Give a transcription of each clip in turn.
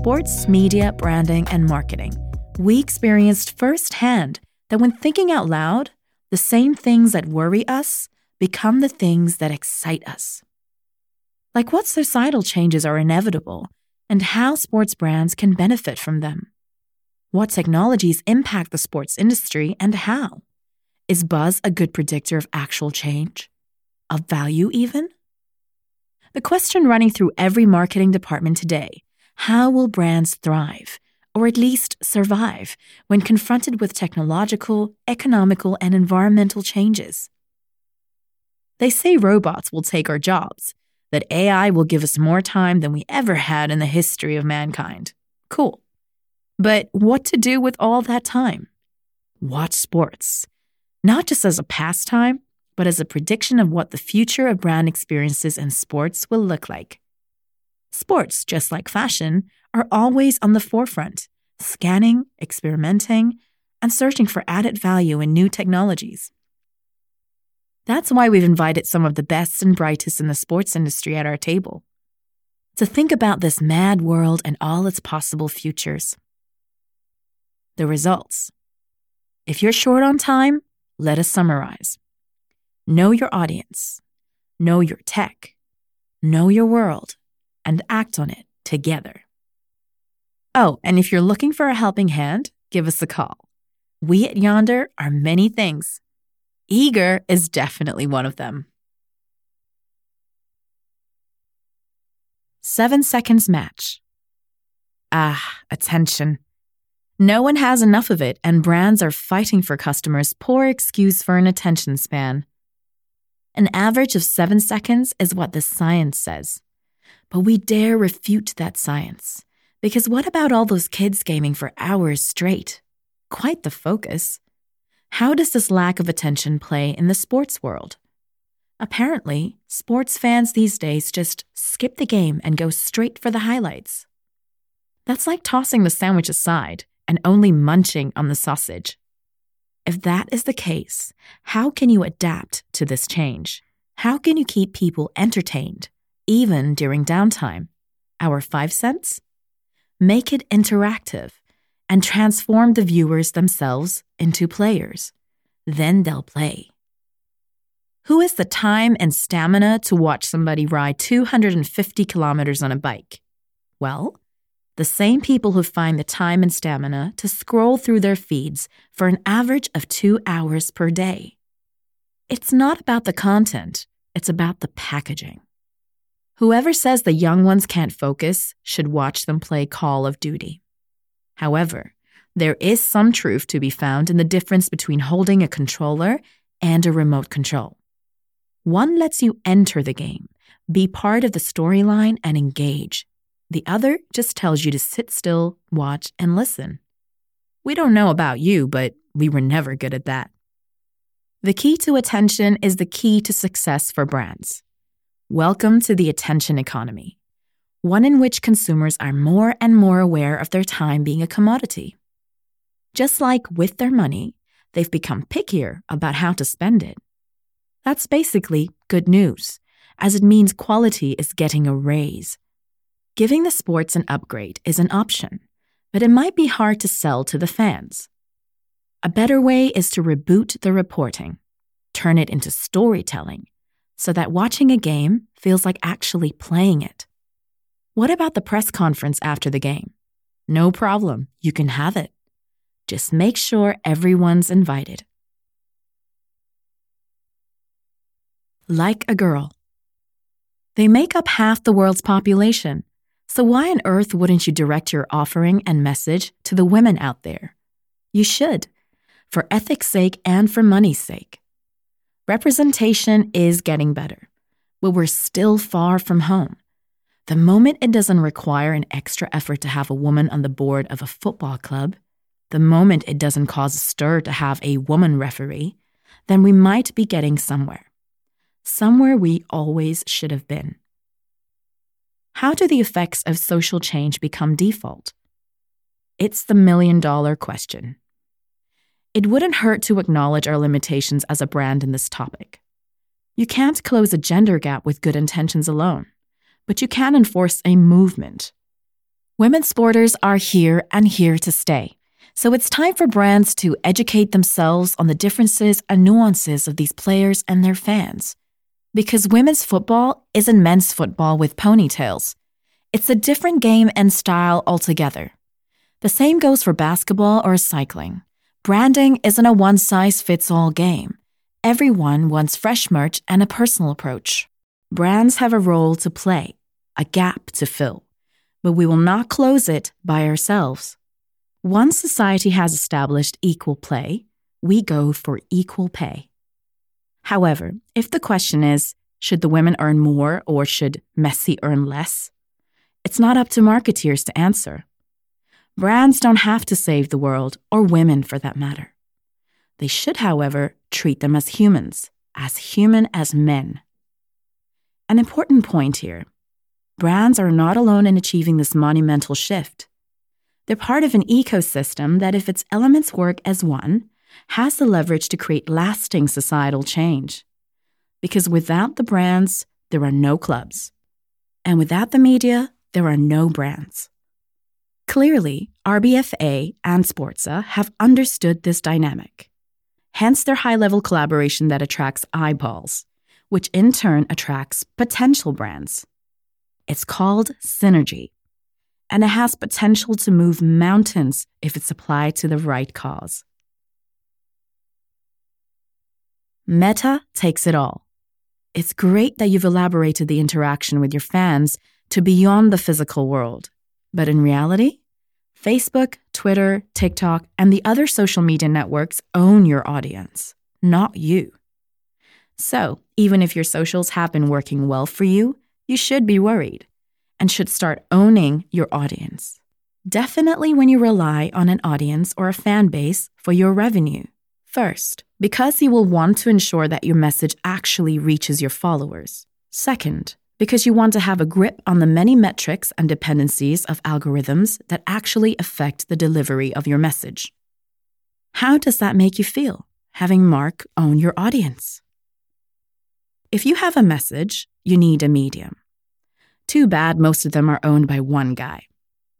sports, media, branding, and marketing, we experienced firsthand that when thinking out loud, the same things that worry us become the things that excite us. Like what societal changes are inevitable and how sports brands can benefit from them. What technologies impact the sports industry and how? Is buzz a good predictor of actual change? Of value, even? The question running through every marketing department today how will brands thrive, or at least survive, when confronted with technological, economical, and environmental changes? They say robots will take our jobs, that AI will give us more time than we ever had in the history of mankind. Cool. But what to do with all that time? Watch sports not just as a pastime, but as a prediction of what the future of brand experiences in sports will look like. Sports, just like fashion, are always on the forefront, scanning, experimenting, and searching for added value in new technologies. That's why we've invited some of the best and brightest in the sports industry at our table to think about this mad world and all its possible futures. The results. If you're short on time, let us summarize. Know your audience, know your tech, know your world, and act on it together. Oh, and if you're looking for a helping hand, give us a call. We at Yonder are many things. Eager is definitely one of them. Seven seconds match. Ah, attention. No one has enough of it, and brands are fighting for customers' poor excuse for an attention span. An average of seven seconds is what the science says. But we dare refute that science. Because what about all those kids gaming for hours straight? Quite the focus. How does this lack of attention play in the sports world? Apparently, sports fans these days just skip the game and go straight for the highlights. That's like tossing the sandwich aside and only munching on the sausage. If that is the case, how can you adapt to this change? How can you keep people entertained, even during downtime? Our five cents? Make it interactive and transform the viewers themselves into players. Then they'll play. Who has the time and stamina to watch somebody ride 250 kilometers on a bike? Well, the same people who find the time and stamina to scroll through their feeds for an average of two hours per day. It's not about the content, it's about the packaging. Whoever says the young ones can't focus should watch them play Call of Duty. However, there is some truth to be found in the difference between holding a controller and a remote control. One lets you enter the game, be part of the storyline, and engage. The other just tells you to sit still, watch, and listen. We don't know about you, but we were never good at that. The key to attention is the key to success for brands. Welcome to the attention economy, one in which consumers are more and more aware of their time being a commodity. Just like with their money, they've become pickier about how to spend it. That's basically good news, as it means quality is getting a raise Giving the sports an upgrade is an option, but it might be hard to sell to the fans. A better way is to reboot the reporting, turn it into storytelling, so that watching a game feels like actually playing it. What about the press conference after the game? No problem, you can have it. Just make sure everyone's invited. Like a girl. They make up half the world's population, so, why on earth wouldn't you direct your offering and message to the women out there? You should, for ethics' sake and for money's sake. Representation is getting better, but we're still far from home. The moment it doesn't require an extra effort to have a woman on the board of a football club, the moment it doesn't cause a stir to have a woman referee, then we might be getting somewhere. Somewhere we always should have been. How do the effects of social change become default? It's the million dollar question. It wouldn't hurt to acknowledge our limitations as a brand in this topic. You can't close a gender gap with good intentions alone, but you can enforce a movement. Women sporters are here and here to stay. So it's time for brands to educate themselves on the differences and nuances of these players and their fans. Because women's football isn't men's football with ponytails. It's a different game and style altogether. The same goes for basketball or cycling. Branding isn't a one size fits all game. Everyone wants fresh merch and a personal approach. Brands have a role to play, a gap to fill, but we will not close it by ourselves. Once society has established equal play, we go for equal pay. However, if the question is, should the women earn more or should Messi earn less? It's not up to marketeers to answer. Brands don't have to save the world, or women for that matter. They should, however, treat them as humans, as human as men. An important point here brands are not alone in achieving this monumental shift. They're part of an ecosystem that, if its elements work as one, has the leverage to create lasting societal change. Because without the brands, there are no clubs. And without the media, there are no brands. Clearly, RBFA and Sporza have understood this dynamic. Hence their high level collaboration that attracts eyeballs which in turn attracts potential brands. It's called synergy, and it has potential to move mountains if it's applied to the right cause. Meta takes it all. It's great that you've elaborated the interaction with your fans to beyond the physical world. But in reality, Facebook, Twitter, TikTok, and the other social media networks own your audience, not you. So, even if your socials have been working well for you, you should be worried and should start owning your audience. Definitely when you rely on an audience or a fan base for your revenue. First, because you will want to ensure that your message actually reaches your followers. Second, because you want to have a grip on the many metrics and dependencies of algorithms that actually affect the delivery of your message. How does that make you feel, having Mark own your audience? If you have a message, you need a medium. Too bad most of them are owned by one guy.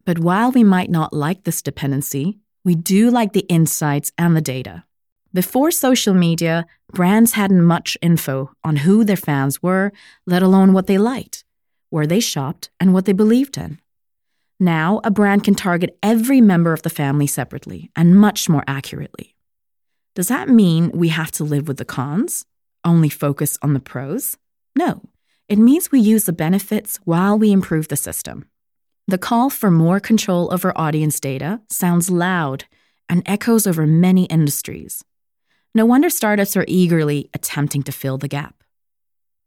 But while we might not like this dependency, we do like the insights and the data. Before social media, brands hadn't much info on who their fans were, let alone what they liked, where they shopped, and what they believed in. Now, a brand can target every member of the family separately and much more accurately. Does that mean we have to live with the cons? only focus on the pros? No, it means we use the benefits while we improve the system. The call for more control over audience data sounds loud and echoes over many industries. No wonder startups are eagerly attempting to fill the gap.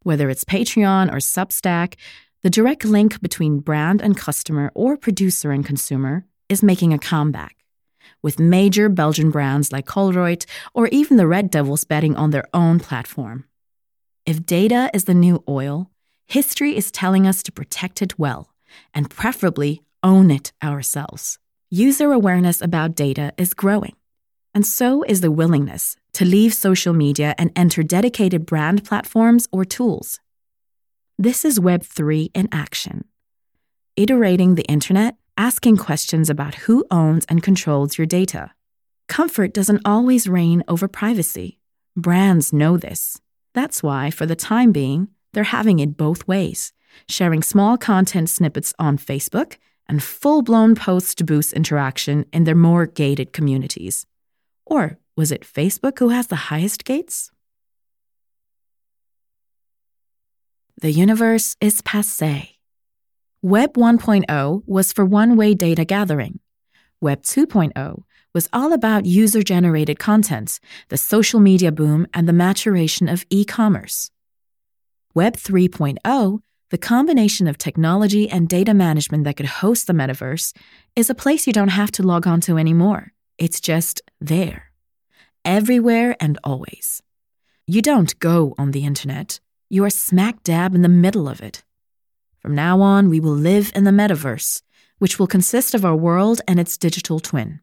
Whether it's Patreon or Substack, the direct link between brand and customer or producer and consumer is making a comeback with major Belgian brands like Colruyt or even the Red Devils betting on their own platform. If data is the new oil, history is telling us to protect it well and preferably own it ourselves. User awareness about data is growing, and so is the willingness to leave social media and enter dedicated brand platforms or tools. This is Web3 in action. Iterating the internet asking questions about who owns and controls your data. Comfort doesn't always reign over privacy. Brands know this. That's why, for the time being, they're having it both ways, sharing small content snippets on Facebook and full blown posts to boost interaction in their more gated communities. Or was it Facebook who has the highest gates? The universe is passe. Web 1.0 was for one way data gathering. Web 2.0 was all about user generated content, the social media boom, and the maturation of e commerce. Web 3.0, the combination of technology and data management that could host the metaverse, is a place you don't have to log on to anymore. It's just there, everywhere and always. You don't go on the internet, you are smack dab in the middle of it. From now on, we will live in the metaverse, which will consist of our world and its digital twin.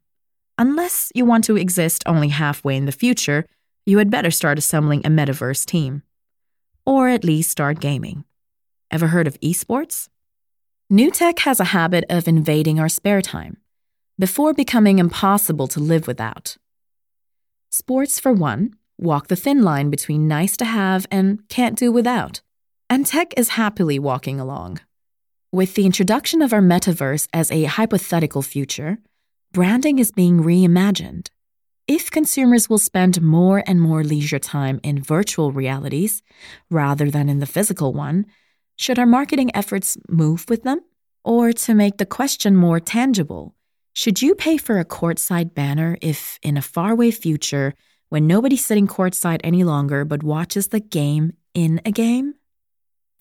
Unless you want to exist only halfway in the future, you had better start assembling a metaverse team. Or at least start gaming. Ever heard of esports? New tech has a habit of invading our spare time before becoming impossible to live without. Sports, for one, walk the thin line between nice to have and can't do without. And tech is happily walking along. With the introduction of our metaverse as a hypothetical future, branding is being reimagined. If consumers will spend more and more leisure time in virtual realities rather than in the physical one, should our marketing efforts move with them? Or to make the question more tangible, should you pay for a courtside banner if, in a faraway future, when nobody's sitting courtside any longer but watches the game in a game?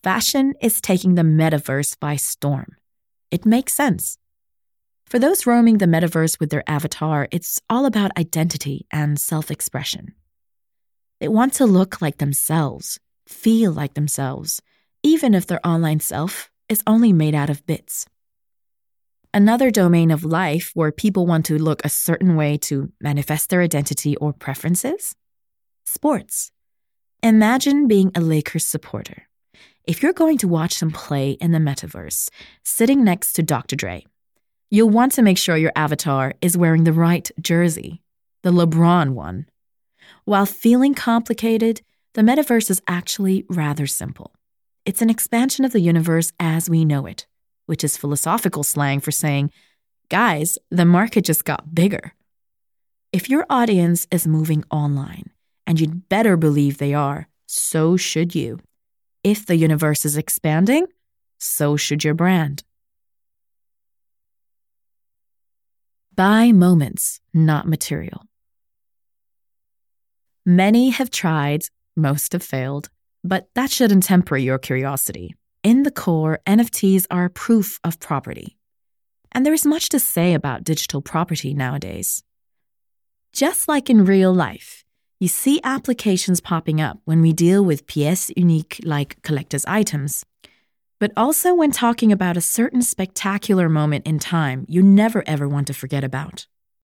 Fashion is taking the metaverse by storm. It makes sense. For those roaming the metaverse with their avatar, it's all about identity and self expression. They want to look like themselves, feel like themselves, even if their online self is only made out of bits. Another domain of life where people want to look a certain way to manifest their identity or preferences? Sports. Imagine being a Lakers supporter. If you're going to watch them play in the metaverse, sitting next to Dr. Dre, you'll want to make sure your avatar is wearing the right jersey, the LeBron one. While feeling complicated, the metaverse is actually rather simple. It's an expansion of the universe as we know it, which is philosophical slang for saying, guys, the market just got bigger. If your audience is moving online, and you'd better believe they are, so should you. If the universe is expanding, so should your brand. Buy moments, not material. Many have tried, most have failed, but that shouldn't temper your curiosity. In the core, NFTs are proof of property. And there is much to say about digital property nowadays. Just like in real life, you see applications popping up when we deal with pièces uniques like collector's items. But also when talking about a certain spectacular moment in time you never ever want to forget about.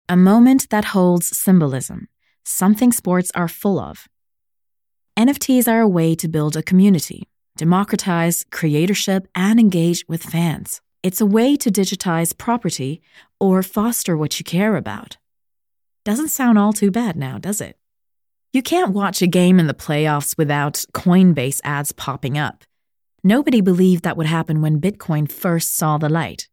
A moment that holds symbolism, something sports are full of, NFTs are a way to build a community, democratize creatorship, and engage with fans. It's a way to digitize property or foster what you care about. Doesn't sound all too bad now, does it? You can't watch a game in the playoffs without Coinbase ads popping up. Nobody believed that would happen when Bitcoin first saw the light.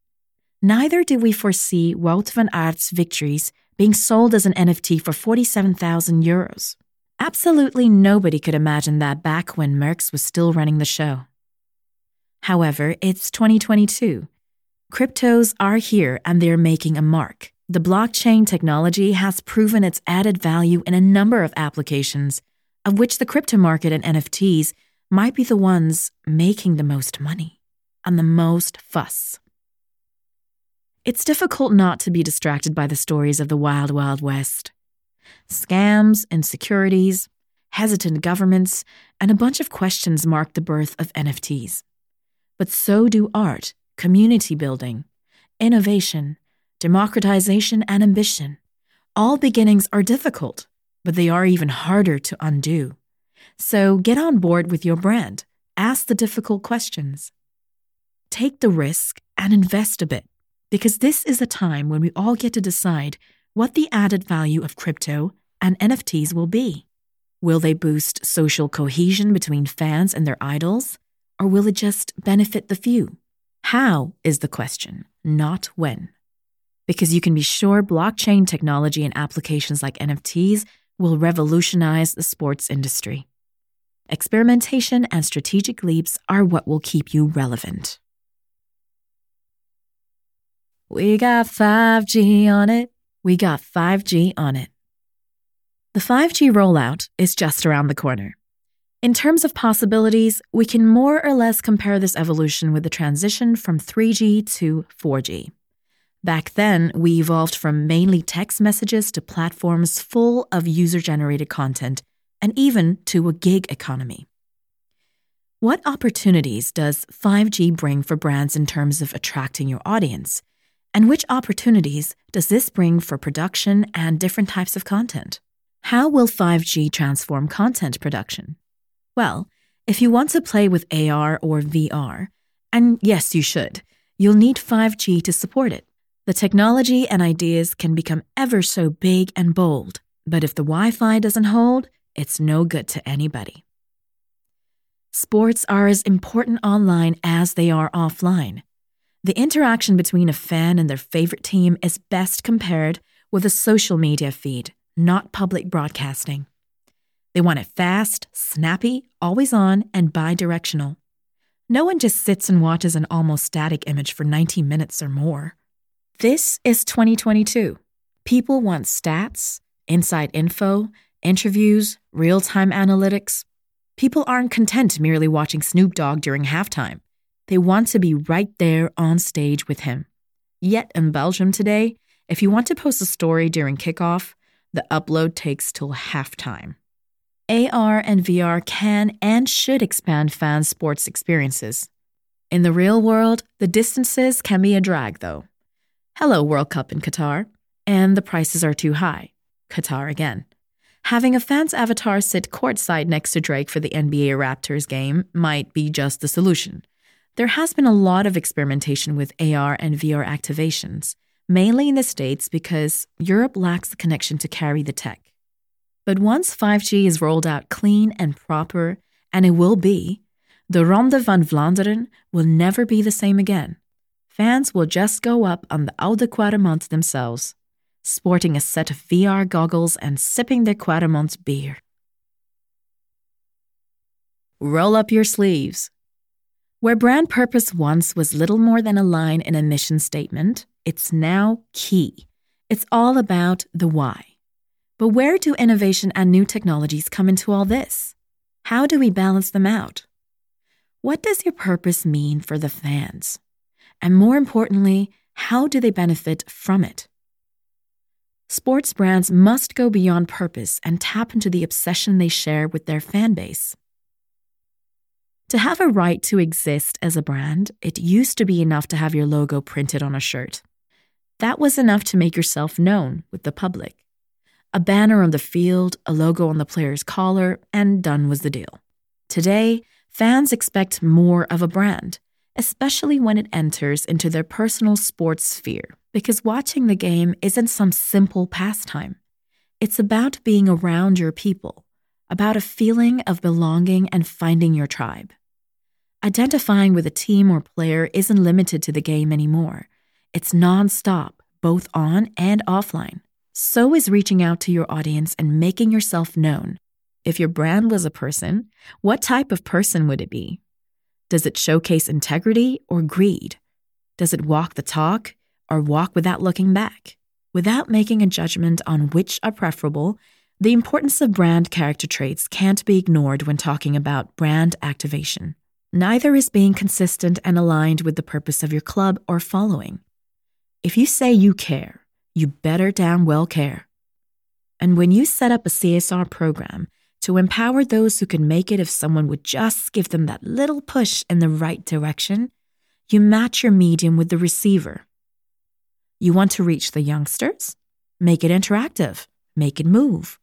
Neither did we foresee Wout van Aert's victories being sold as an NFT for 47,000 euros. Absolutely nobody could imagine that back when Merckx was still running the show. However, it's 2022. Cryptos are here and they're making a mark. The blockchain technology has proven its added value in a number of applications, of which the crypto market and NFTs might be the ones making the most money and the most fuss. It's difficult not to be distracted by the stories of the Wild Wild West scams, insecurities, hesitant governments, and a bunch of questions mark the birth of NFTs. But so do art, community building, innovation, democratization, and ambition. All beginnings are difficult, but they are even harder to undo. So get on board with your brand. Ask the difficult questions. Take the risk and invest a bit, because this is a time when we all get to decide what the added value of crypto and NFTs will be. Will they boost social cohesion between fans and their idols, or will it just benefit the few? How is the question, not when. Because you can be sure blockchain technology and applications like NFTs will revolutionize the sports industry. Experimentation and strategic leaps are what will keep you relevant. We got 5G on it. We got 5G on it. The 5G rollout is just around the corner. In terms of possibilities, we can more or less compare this evolution with the transition from 3G to 4G. Back then, we evolved from mainly text messages to platforms full of user generated content and even to a gig economy. What opportunities does 5G bring for brands in terms of attracting your audience? And which opportunities does this bring for production and different types of content? How will 5G transform content production? Well, if you want to play with AR or VR, and yes, you should, you'll need 5G to support it. The technology and ideas can become ever so big and bold, but if the Wi Fi doesn't hold, it's no good to anybody. Sports are as important online as they are offline. The interaction between a fan and their favorite team is best compared with a social media feed, not public broadcasting. They want it fast, snappy, always on, and bi directional. No one just sits and watches an almost static image for 90 minutes or more. This is 2022. People want stats, inside info, interviews, real time analytics. People aren't content merely watching Snoop Dogg during halftime. They want to be right there on stage with him. Yet in Belgium today, if you want to post a story during kickoff, the upload takes till halftime. AR and VR can and should expand fans' sports experiences. In the real world, the distances can be a drag, though. Hello, World Cup in Qatar. And the prices are too high. Qatar again. Having a fan's avatar sit courtside next to Drake for the NBA Raptors game might be just the solution. There has been a lot of experimentation with AR and VR activations, mainly in the States because Europe lacks the connection to carry the tech. But once 5G is rolled out clean and proper, and it will be, the Ronde van Vlaanderen will never be the same again. Fans will just go up on the Oude Kwaremont themselves, sporting a set of VR goggles and sipping their Kwaremont beer. Roll up your sleeves. Where brand purpose once was little more than a line in a mission statement, it's now key. It's all about the why. But where do innovation and new technologies come into all this? How do we balance them out? What does your purpose mean for the fans? And more importantly, how do they benefit from it? Sports brands must go beyond purpose and tap into the obsession they share with their fan base. To have a right to exist as a brand, it used to be enough to have your logo printed on a shirt. That was enough to make yourself known with the public. A banner on the field, a logo on the player's collar, and done was the deal. Today, fans expect more of a brand, especially when it enters into their personal sports sphere, because watching the game isn't some simple pastime. It's about being around your people, about a feeling of belonging and finding your tribe. Identifying with a team or player isn't limited to the game anymore. It's nonstop, both on and offline. So is reaching out to your audience and making yourself known. If your brand was a person, what type of person would it be? Does it showcase integrity or greed? Does it walk the talk or walk without looking back? Without making a judgment on which are preferable, the importance of brand character traits can't be ignored when talking about brand activation. Neither is being consistent and aligned with the purpose of your club or following. If you say you care, you better damn well care. And when you set up a CSR program to empower those who can make it if someone would just give them that little push in the right direction, you match your medium with the receiver. You want to reach the youngsters? Make it interactive, make it move.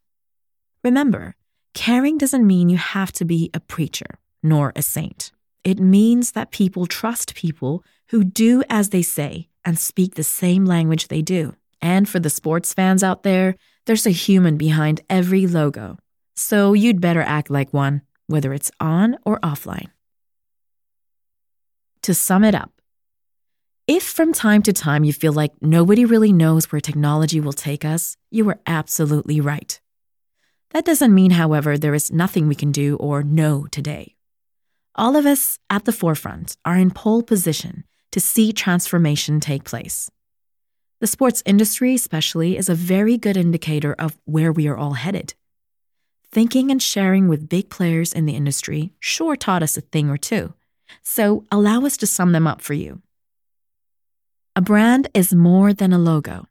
Remember, caring doesn't mean you have to be a preacher nor a saint. It means that people trust people who do as they say and speak the same language they do. And for the sports fans out there, there's a human behind every logo. So you'd better act like one, whether it's on or offline. To sum it up, if from time to time you feel like nobody really knows where technology will take us, you are absolutely right. That doesn't mean, however, there is nothing we can do or know today. All of us at the forefront are in pole position to see transformation take place. The sports industry, especially, is a very good indicator of where we are all headed. Thinking and sharing with big players in the industry sure taught us a thing or two, so allow us to sum them up for you. A brand is more than a logo.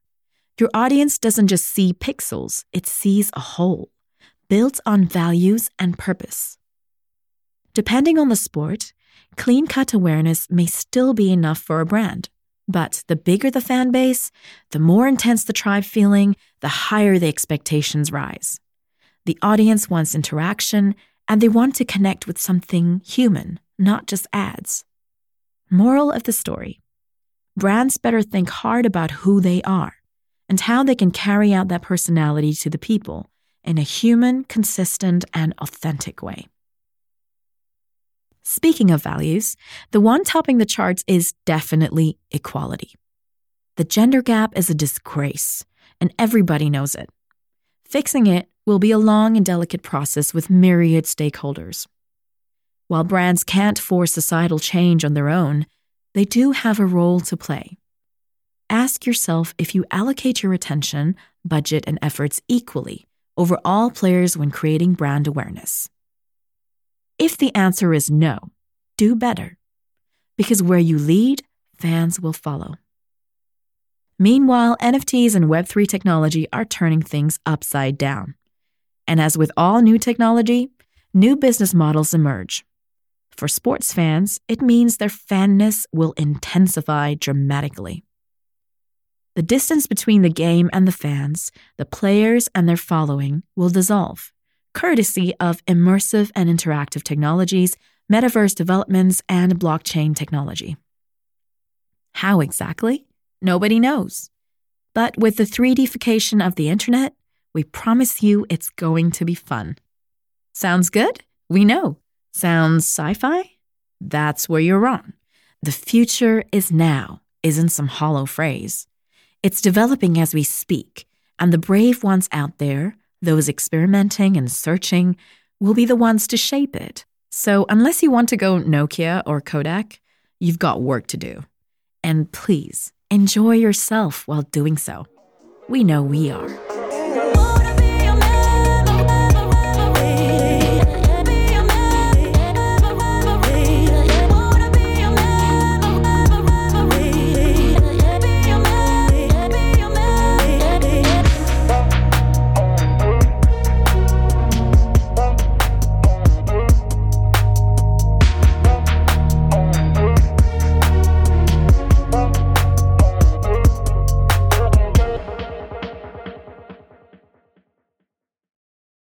Your audience doesn't just see pixels, it sees a whole built on values and purpose. Depending on the sport, clean cut awareness may still be enough for a brand. But the bigger the fan base, the more intense the tribe feeling, the higher the expectations rise. The audience wants interaction and they want to connect with something human, not just ads. Moral of the story brands better think hard about who they are and how they can carry out that personality to the people in a human, consistent, and authentic way. Speaking of values, the one topping the charts is definitely equality. The gender gap is a disgrace, and everybody knows it. Fixing it will be a long and delicate process with myriad stakeholders. While brands can't force societal change on their own, they do have a role to play. Ask yourself if you allocate your attention, budget, and efforts equally over all players when creating brand awareness. If the answer is no, do better. Because where you lead, fans will follow. Meanwhile, NFTs and Web3 technology are turning things upside down. And as with all new technology, new business models emerge. For sports fans, it means their fanness will intensify dramatically. The distance between the game and the fans, the players and their following, will dissolve, courtesy of immersive and interactive technologies, metaverse developments, and blockchain technology. How exactly? Nobody knows. But with the 3Dification of the internet, we promise you it's going to be fun. Sounds good? We know. Sounds sci fi? That's where you're wrong. The future is now, isn't some hollow phrase. It's developing as we speak, and the brave ones out there, those experimenting and searching, will be the ones to shape it. So, unless you want to go Nokia or Kodak, you've got work to do. And please enjoy yourself while doing so. We know we are.